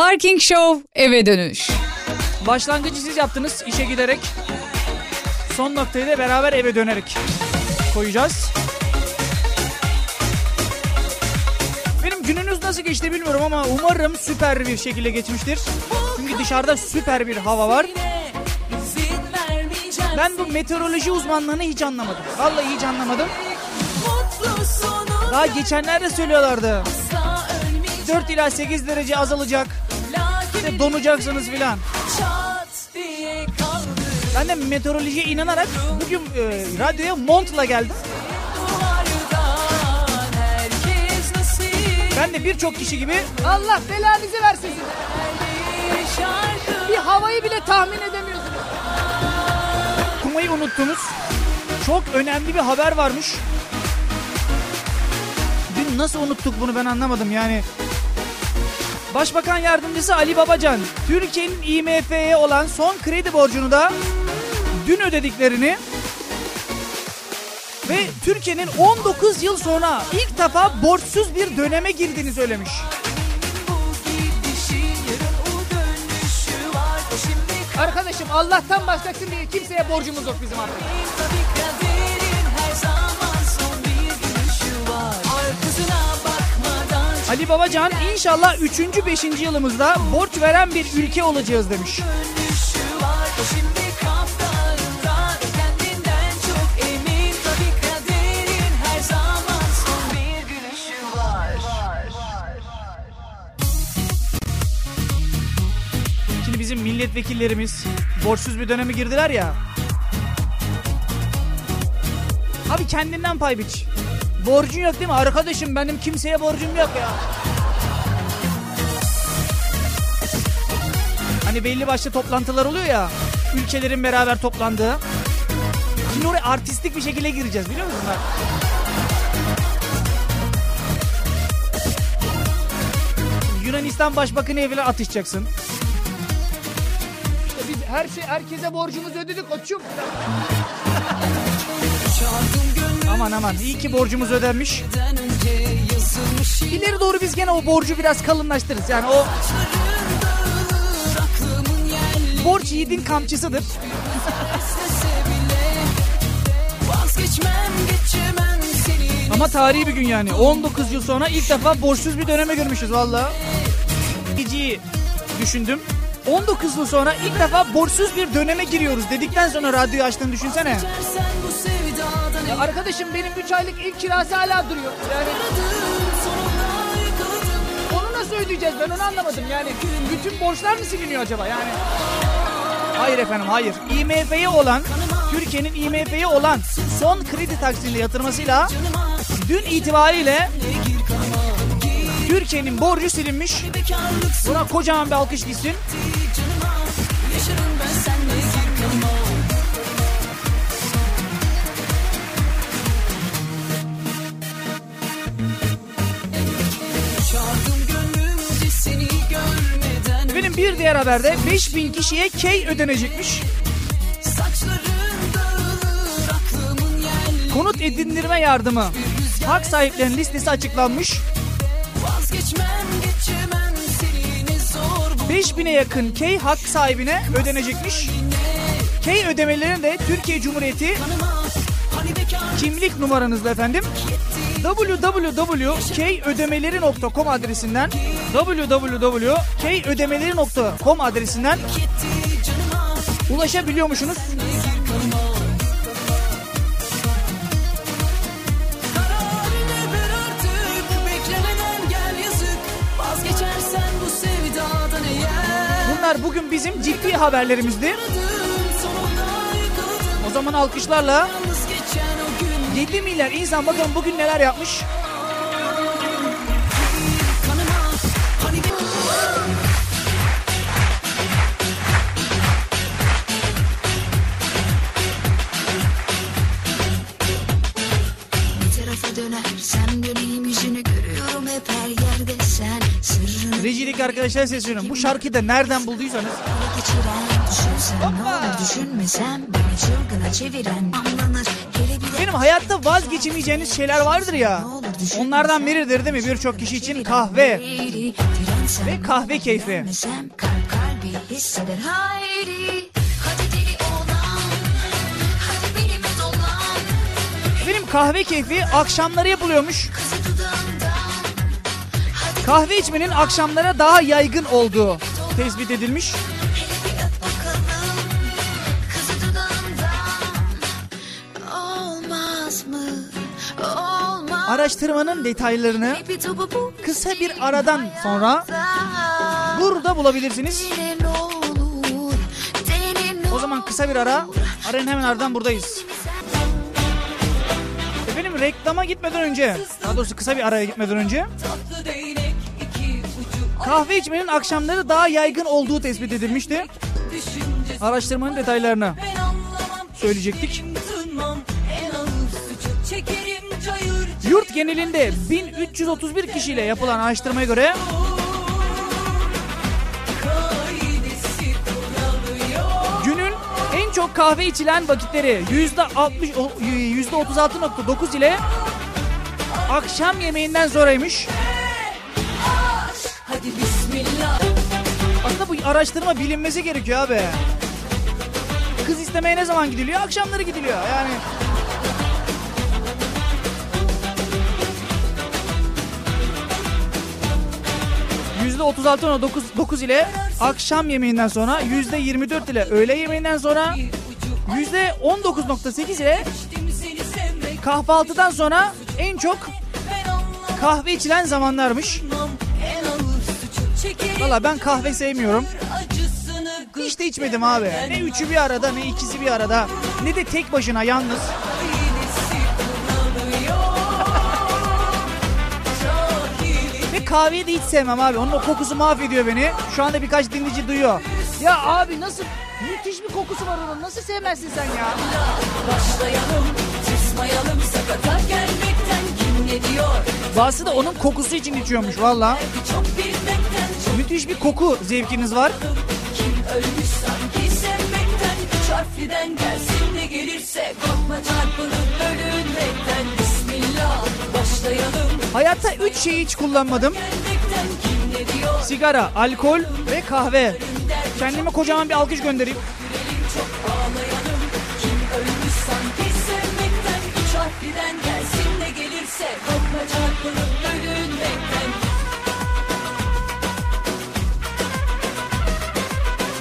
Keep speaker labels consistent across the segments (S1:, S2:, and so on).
S1: Parking Show eve dönüş.
S2: Başlangıcı siz yaptınız işe giderek. Son noktayı da beraber eve dönerek koyacağız. Benim gününüz nasıl geçti bilmiyorum ama umarım süper bir şekilde geçmiştir. Çünkü dışarıda süper bir hava var. Ben bu meteoroloji uzmanlığını hiç anlamadım. Vallahi hiç anlamadım. Daha geçenlerde söylüyorlardı. 4 ila 8 derece azalacak. İşte donacaksınız filan. Ben de meteorolojiye inanarak bugün e, radyoya montla geldim. Ben de birçok kişi gibi Allah belanızı versin. Bir havayı bile tahmin edemiyorsunuz. Kumayı unuttunuz. Çok önemli bir haber varmış. Dün nasıl unuttuk bunu ben anlamadım yani. Başbakan Yardımcısı Ali Babacan, Türkiye'nin IMF'ye olan son kredi borcunu da dün ödediklerini ve Türkiye'nin 19 yıl sonra ilk defa borçsuz bir döneme girdiğini söylemiş. Arkadaşım Allah'tan diye kimseye borcumuz yok bizim artık. Ali Babacan inşallah 3. 5. yılımızda borç veren bir ülke olacağız demiş. Şimdi bizim milletvekillerimiz borçsuz bir döneme girdiler ya. Abi kendinden pay biç. Borcun yok değil mi? Arkadaşım benim kimseye borcum yok ya. Hani belli başlı toplantılar oluyor ya. Ülkelerin beraber toplandığı. Şimdi oraya artistik bir şekilde gireceğiz biliyor musun? Bak. Yunanistan Başbakanı evine atışacaksın. İşte biz her şey herkese borcumuzu ödedik koçum. Aman aman iyi ki borcumuz ödenmiş. İleri doğru biz gene o borcu biraz kalınlaştırırız. Yani o borç yiğidin kamçısıdır. Ama tarihi bir gün yani. 19 yıl sonra ilk defa borçsuz bir döneme görmüşüz valla. Geceyi düşündüm. 19 yıl sonra ilk defa borçsuz bir döneme giriyoruz dedikten sonra radyoyu açtığını düşünsene. Ya arkadaşım benim 3 aylık ilk kirası hala duruyor. Yani onu nasıl ödeyeceğiz ben onu anlamadım yani. Bütün borçlar mı siliniyor acaba yani? Hayır efendim hayır. IMF'ye olan Türkiye'nin IMF'ye olan son kredi taksitini yatırmasıyla dün itibariyle Türkiye'nin borcu silinmiş. Buna kocaman bir alkış gitsin. Diğer haberde 5000 kişiye key ödenecekmiş. Konut edindirme yardımı. Hak sahiplerinin listesi açıklanmış. 5000'e yakın key hak sahibine ödenecekmiş. Key ödemelerini de Türkiye Cumhuriyeti kimlik numaranızla efendim www.keyödemeleri.com adresinden www.keyödemeleri.com adresinden ulaşabiliyormuşsunuz. Bunlar bugün bizim ciddi haberlerimizdi. O zaman alkışlarla 7 milyar insan bakalım bugün neler yapmış. Rejilik arkadaşlar sesleniyorum. Bu şarkıyı da nereden bulduysanız.
S3: Olur düşünmesem beni çılgına çeviren anlanır
S2: Benim hayatta vazgeçemeyeceğiniz şeyler vardır ya. Onlardan biridir değil mi birçok kişi için kahve ve kahve keyfi. Benim kahve keyfi akşamları yapılıyormuş. Kahve içmenin akşamlara daha yaygın olduğu tespit edilmiş. Araştırmanın detaylarını kısa bir aradan sonra
S3: da
S2: burada bulabilirsiniz. O zaman kısa bir ara. Aranın hemen ardından buradayız. Efendim reklama gitmeden önce, daha doğrusu kısa bir araya gitmeden önce kahve içmenin akşamları daha yaygın olduğu tespit edilmişti. Araştırmanın detaylarını söyleyecektik. Yurt genelinde 1331 kişiyle yapılan araştırmaya göre günün en çok kahve içilen vakitleri %60 o- %36.9 ile akşam yemeğinden sonraymış.
S4: Hadi bismillah.
S2: Aslında bu araştırma bilinmesi gerekiyor abi. Kız istemeye ne zaman gidiliyor? Akşamları gidiliyor yani. %36.9 ile akşam yemeğinden sonra %24 ile öğle yemeğinden sonra %19.8 ile kahvaltıdan sonra en çok kahve içilen zamanlarmış. Valla ben kahve sevmiyorum. Hiç de içmedim abi. Ne üçü bir arada ne ikisi bir arada. Ne de tek başına yalnız. Kahveyi de hiç sevmem abi. Onun o kokusu mahvediyor beni. Şu anda birkaç dinleyici duyuyor. Ya abi nasıl müthiş bir kokusu var onun. Nasıl sevmezsin sen ya?
S4: Başlayalım tırsmayalım sakata gelmekten kim ne diyor
S2: Bazısı da onun kokusu için içiyormuş valla. Müthiş bir koku zevkiniz var.
S4: kim ölmüş sanki sevmekten üç harfliden gelsin de gelirse korkma çarpılıp başlayalım
S2: Hayatta üç şeyi hiç kullanmadım. Sigara, alkol ve kahve. Kendime kocaman bir alkış göndereyim.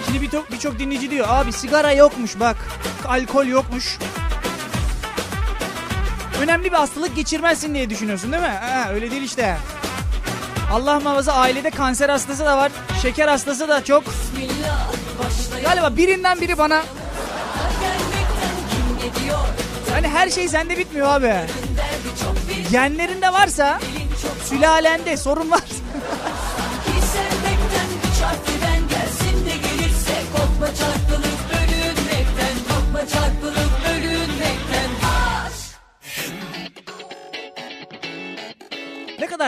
S2: Şimdi birçok birçok dinleyici diyor abi sigara yokmuş bak. Alkol yokmuş. Önemli bir hastalık geçirmezsin diye düşünüyorsun değil mi? Ha, öyle değil işte. Allah muhafaza ailede kanser hastası da var. Şeker hastası da çok. Galiba birinden biri bana. Hani her şey sende bitmiyor abi. Genlerinde varsa, sülalende sorun var.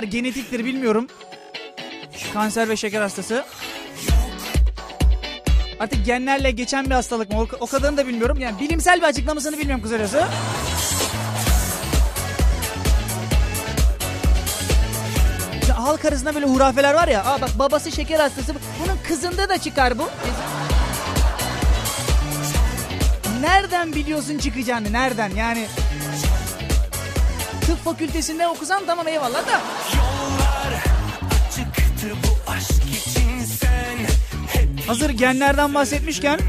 S2: Kadar genetiktir bilmiyorum. Kanser ve şeker hastası. Artık genlerle geçen bir hastalık mı? O, kadarını da bilmiyorum. Yani bilimsel bir açıklamasını bilmiyorum kısacası. Halk arasında böyle hurafeler var ya. Aa bak babası şeker hastası. Bunun kızında da çıkar bu. Nereden biliyorsun çıkacağını? Nereden? Yani tıp fakültesinde okusan tamam eyvallah da.
S5: Çıktı bu aşk için sen Hep
S2: Hazır genlerden bahsetmişken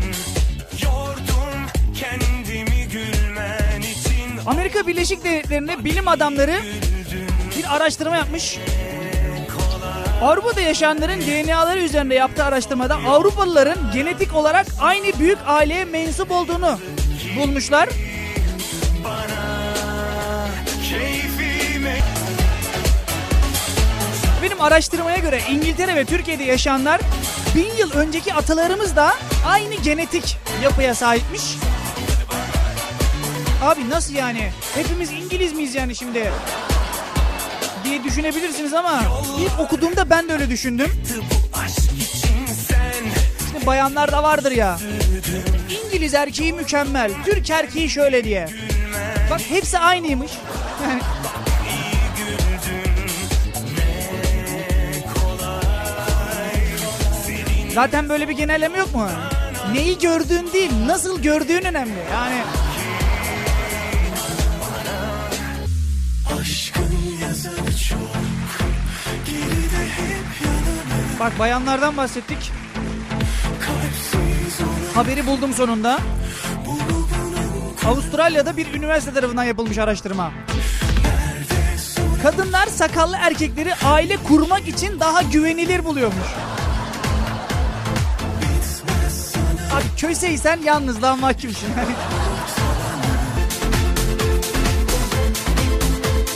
S2: Amerika Birleşik Devletleri'nde bilim adamları bir araştırma yapmış. Avrupa'da yaşayanların DNA'ları üzerinde yaptığı araştırmada Avrupalıların genetik olarak aynı büyük aileye mensup olduğunu bulmuşlar. Benim araştırmaya göre İngiltere ve Türkiye'de yaşayanlar bin yıl önceki atalarımız da aynı genetik yapıya sahipmiş. Abi nasıl yani? Hepimiz İngiliz miyiz yani şimdi? diye düşünebilirsiniz ama ilk okuduğumda ben de öyle düşündüm. İşte bayanlar da vardır ya. İngiliz erkeği mükemmel, Türk erkeği şöyle diye. Bak hepsi aynıymış. Yani Zaten böyle bir genelleme yok mu? Neyi gördüğün değil, nasıl gördüğün önemli. Yani Bak bayanlardan bahsettik. Haberi buldum sonunda. Avustralya'da bir üniversite tarafından yapılmış araştırma. Kadınlar sakallı erkekleri aile kurmak için daha güvenilir buluyormuş. Köseysen yalnızlığa mahkumsun. Yani.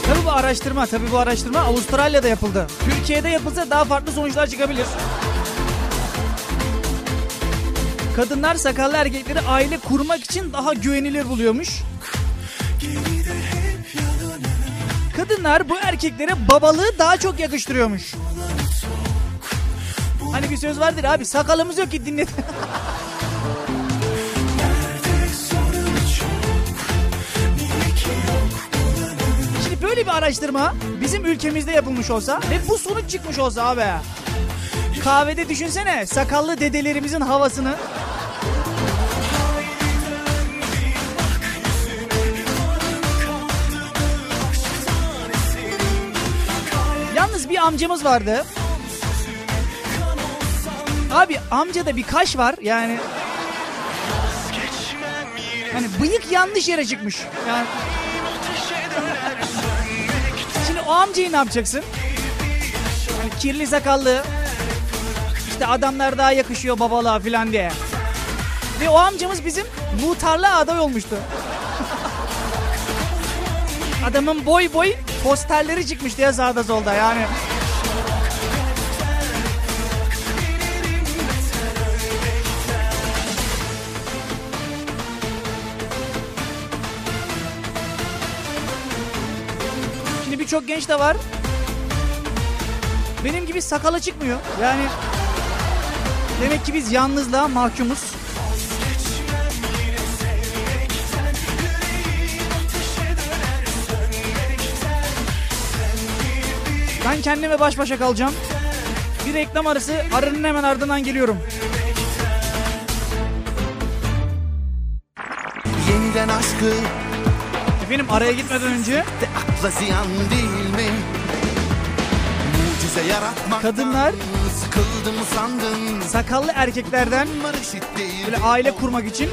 S2: Tabii bu araştırma, tabii bu araştırma Avustralya'da yapıldı. Türkiye'de yapılsa daha farklı sonuçlar çıkabilir. Kadınlar sakallı erkekleri aile kurmak için daha güvenilir buluyormuş. Kadınlar bu erkeklere babalığı daha çok yakıştırıyormuş. Hani bir söz vardır abi sakalımız yok ki dinlet. böyle bir araştırma bizim ülkemizde yapılmış olsa ve bu sonuç çıkmış olsa abi. Kahvede düşünsene sakallı dedelerimizin havasını. Yalnız bir amcamız vardı. Abi amcada bir kaş var yani. Hani bıyık yanlış yere çıkmış. Yani o amcayı ne yapacaksın? Yani kirli sakallı. İşte adamlar daha yakışıyor babalığa falan diye. Ve o amcamız bizim muhtarlığa aday olmuştu. Adamın boy boy posterleri çıkmıştı ya sağda solda yani. Şimdi birçok genç de var. Benim gibi sakala çıkmıyor. Yani demek ki biz yalnızlığa mahkumuz. Ben kendime baş başa kalacağım. Bir reklam arası arının hemen ardından geliyorum.
S6: Yeniden aşkı
S2: Efendim araya gitmeden önce
S6: de akla ziyan değil mi? Mucize
S2: Kadınlar-
S6: Sıkıldım mı sandın.
S2: sakallı erkeklerden böyle aile kurmak için.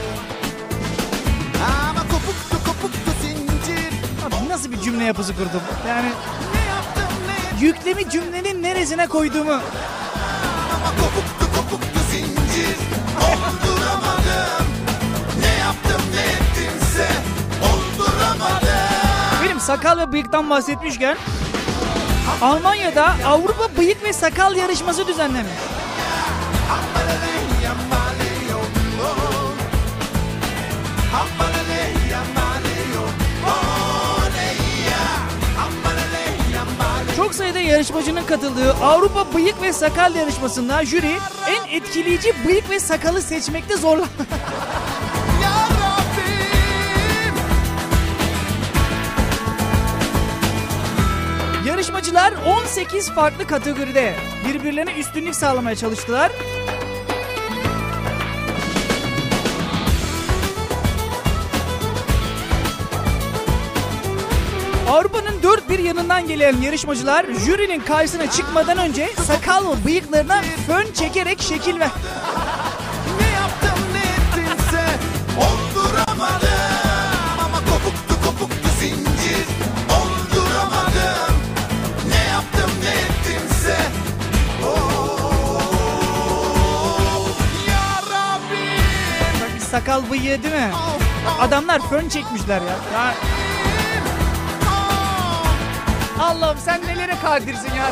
S6: Ama kopuktu kopuktu zincir.
S2: Abi nasıl bir cümle yapısı kurdum? Yani
S6: Ne yaptım ne
S2: yüklemi cümlenin neresine koyduğumu.
S6: Ama kopuktu kopuktu zincir
S2: sakal ve bıyıktan bahsetmişken Almanya'da Avrupa Bıyık ve Sakal Yarışması düzenlenmiş. Çok sayıda yarışmacının katıldığı Avrupa Bıyık ve Sakal Yarışması'nda jüri en etkileyici bıyık ve sakalı seçmekte zorlandı. Yarışmacılar 18 farklı kategoride birbirlerine üstünlük sağlamaya çalıştılar. Avrupa'nın dört bir yanından gelen yarışmacılar jürinin karşısına çıkmadan önce sakal ve bıyıklarına fön çekerek şekil ver. Sakal bıyığı değil mi? Adamlar fön çekmişler ya. ya Allah'ım sen nelere kadirsin ya.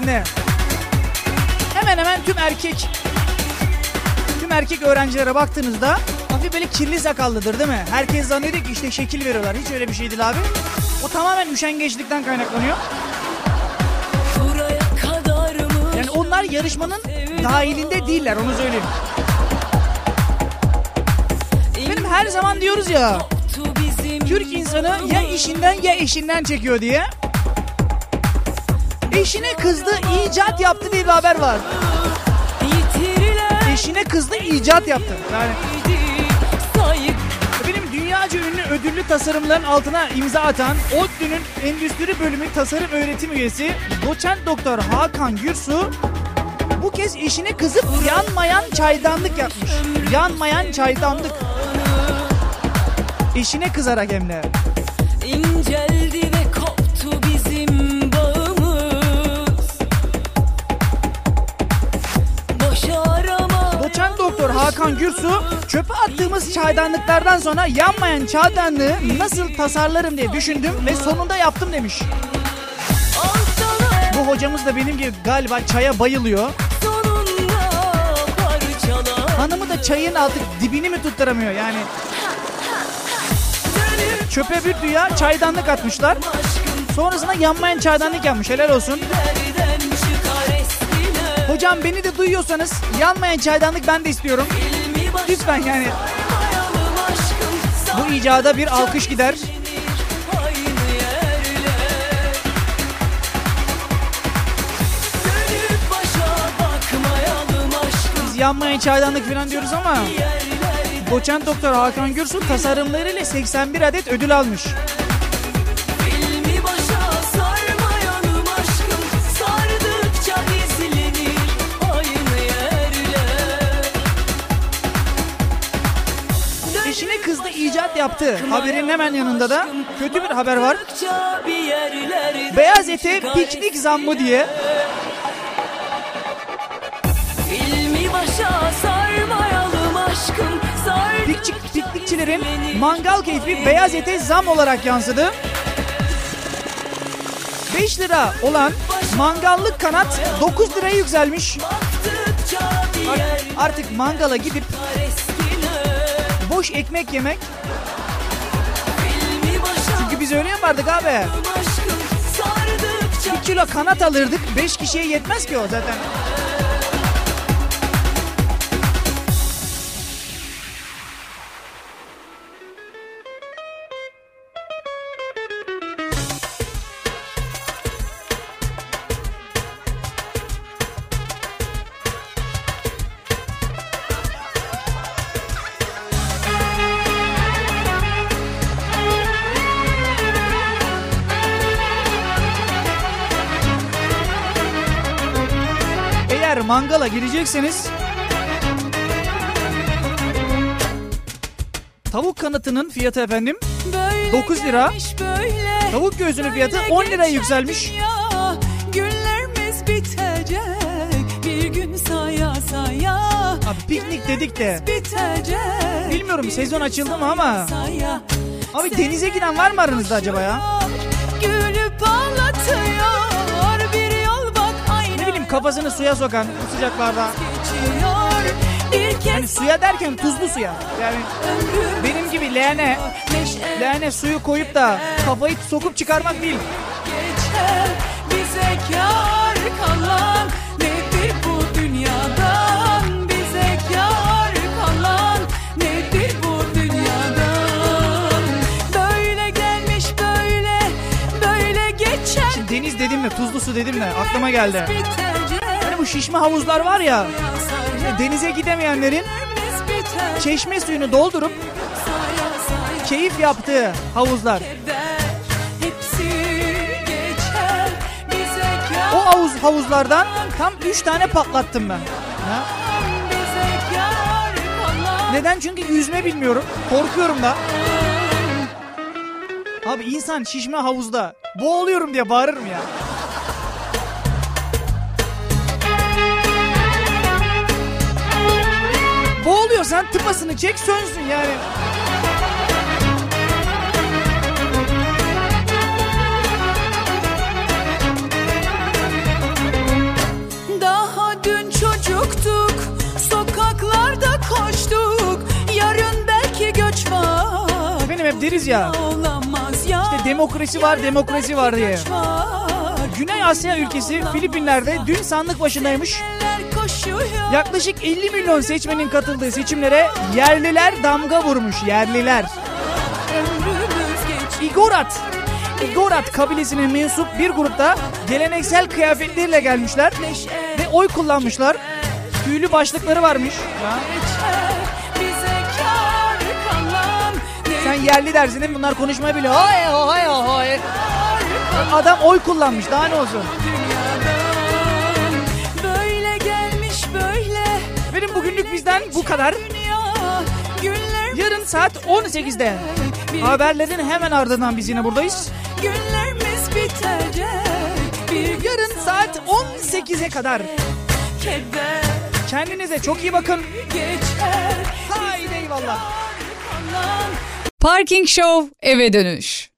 S2: Üniversitesi'nde hemen hemen tüm erkek tüm erkek öğrencilere baktığınızda hafif böyle kirli sakallıdır değil mi? Herkes zannediyor ki işte şekil veriyorlar. Hiç öyle bir şey değil abi. O tamamen üşengeçlikten kaynaklanıyor. Yani onlar yarışmanın dahilinde değiller onu söyleyeyim. Benim her zaman diyoruz ya Türk insanı ya işinden ya eşinden çekiyor diye. Eşine kızdı icat yaptı diye bir haber var. Eşine kızdı icat yaptı. Yani benim dünyaca ünlü ödüllü tasarımların altına imza atan ODTÜ'nün Endüstri Bölümü Tasarım Öğretim Üyesi doçent doktor Hakan Gürsu bu kez eşine kızıp yanmayan çaydanlık yapmış. Yanmayan çaydanlık. Eşine kızarak hem de.
S4: inceldi
S2: Hakan Gürsu çöpe attığımız çaydanlıklardan sonra yanmayan çaydanlığı nasıl tasarlarım diye düşündüm ve sonunda yaptım demiş. Bu hocamız da benim gibi galiba çaya bayılıyor. Hanımı da çayın artık dibini mi tutturamıyor yani. Çöpe bir dünya çaydanlık atmışlar. Sonrasında yanmayan çaydanlık yapmış helal olsun. Hocam beni de duyuyorsanız yanmayan çaydanlık ben de istiyorum. Lütfen yani bu icada bir alkış gider. Biz yanmayan çaydanlık falan diyoruz ama doçent doktor Hakan Gürsu tasarımlarıyla 81 adet ödül almış. Yaptı. Haberin hemen yanında da kötü bir haber var. Beyaz ete piknik zammı diye
S4: İlmi başa sarmayalım aşkım Sardıkça
S2: piknik, piknikçilerin mangal keyfi beyaz ete zam olarak yansıdı. 5 lira olan mangallık kanat 9 liraya yükselmiş. Artık mangala gidip boş ekmek yemek. Biz öyle yapardık abi. 1 kilo kanat alırdık 5 kişiye yetmez ki o zaten. Mangala girecekseniz tavuk kanatının fiyatı efendim
S4: Böyle
S2: 9 lira.
S4: gelmiş böyle
S2: Tavuk göğsünün fiyatı 10 liraya yükselmiş.
S4: Günlerimiz bitecek bir gün saya saya
S2: Abi piknik dedik de
S4: bitecek.
S2: bilmiyorum sezon açıldı mı ama
S4: Saya,
S2: abi denize giden var mı aranızda acaba ya?
S4: Gülüp ağlatıyor
S2: kafasını suya sokan bu sıcaklarda. Hani suya derken tuzlu suya. Yani benim gibi leğene, leğene suyu koyup da kafayı sokup çıkarmak değil.
S4: geçer bize kar kalan
S2: deniz dedim de tuzlu su dedim de aklıma geldi. Hani bu şişme havuzlar var ya
S4: saya
S2: denize gidemeyenlerin çeşme suyunu doldurup keyif yaptığı havuzlar. O havuz havuzlardan tam 3 tane patlattım ben. Ha? Neden? Çünkü yüzme bilmiyorum. Korkuyorum da. Abi insan şişme havuzda boğuluyorum diye bağırır mı ya? Boğuluyorsan tıpasını çek sönsün yani. Daha dün
S4: çocuktuk, sokaklarda
S2: koştuk. Yarın belki göç var. Benim hep deriz ya. Demokrasi var, demokrasi
S4: var diye.
S2: Güney Asya ülkesi Filipinler'de dün sandık başındaymış. Yaklaşık 50 milyon seçmenin katıldığı seçimlere yerliler damga vurmuş. Yerliler. Igorat. Igorat kabilesine mensup bir grupta geleneksel kıyafetleriyle gelmişler ve oy kullanmışlar. Tüylü başlıkları varmış. Ya. Yerli dersin değil mi? Bunlar konuşmayı biliyor. Hay hay hay. Adam oy kullanmış. Daha ne olsun?
S4: Böyle gelmiş böyle.
S2: Benim bugünlük bizden bu kadar. Yarın saat 18'de haberlerin hemen ardından biz yine buradayız.
S4: Günlerimiz bitecek
S2: Yarın saat 18'e kadar kendinize çok iyi bakın. Haydi eyvallah.
S1: Parking Show eve dönüş.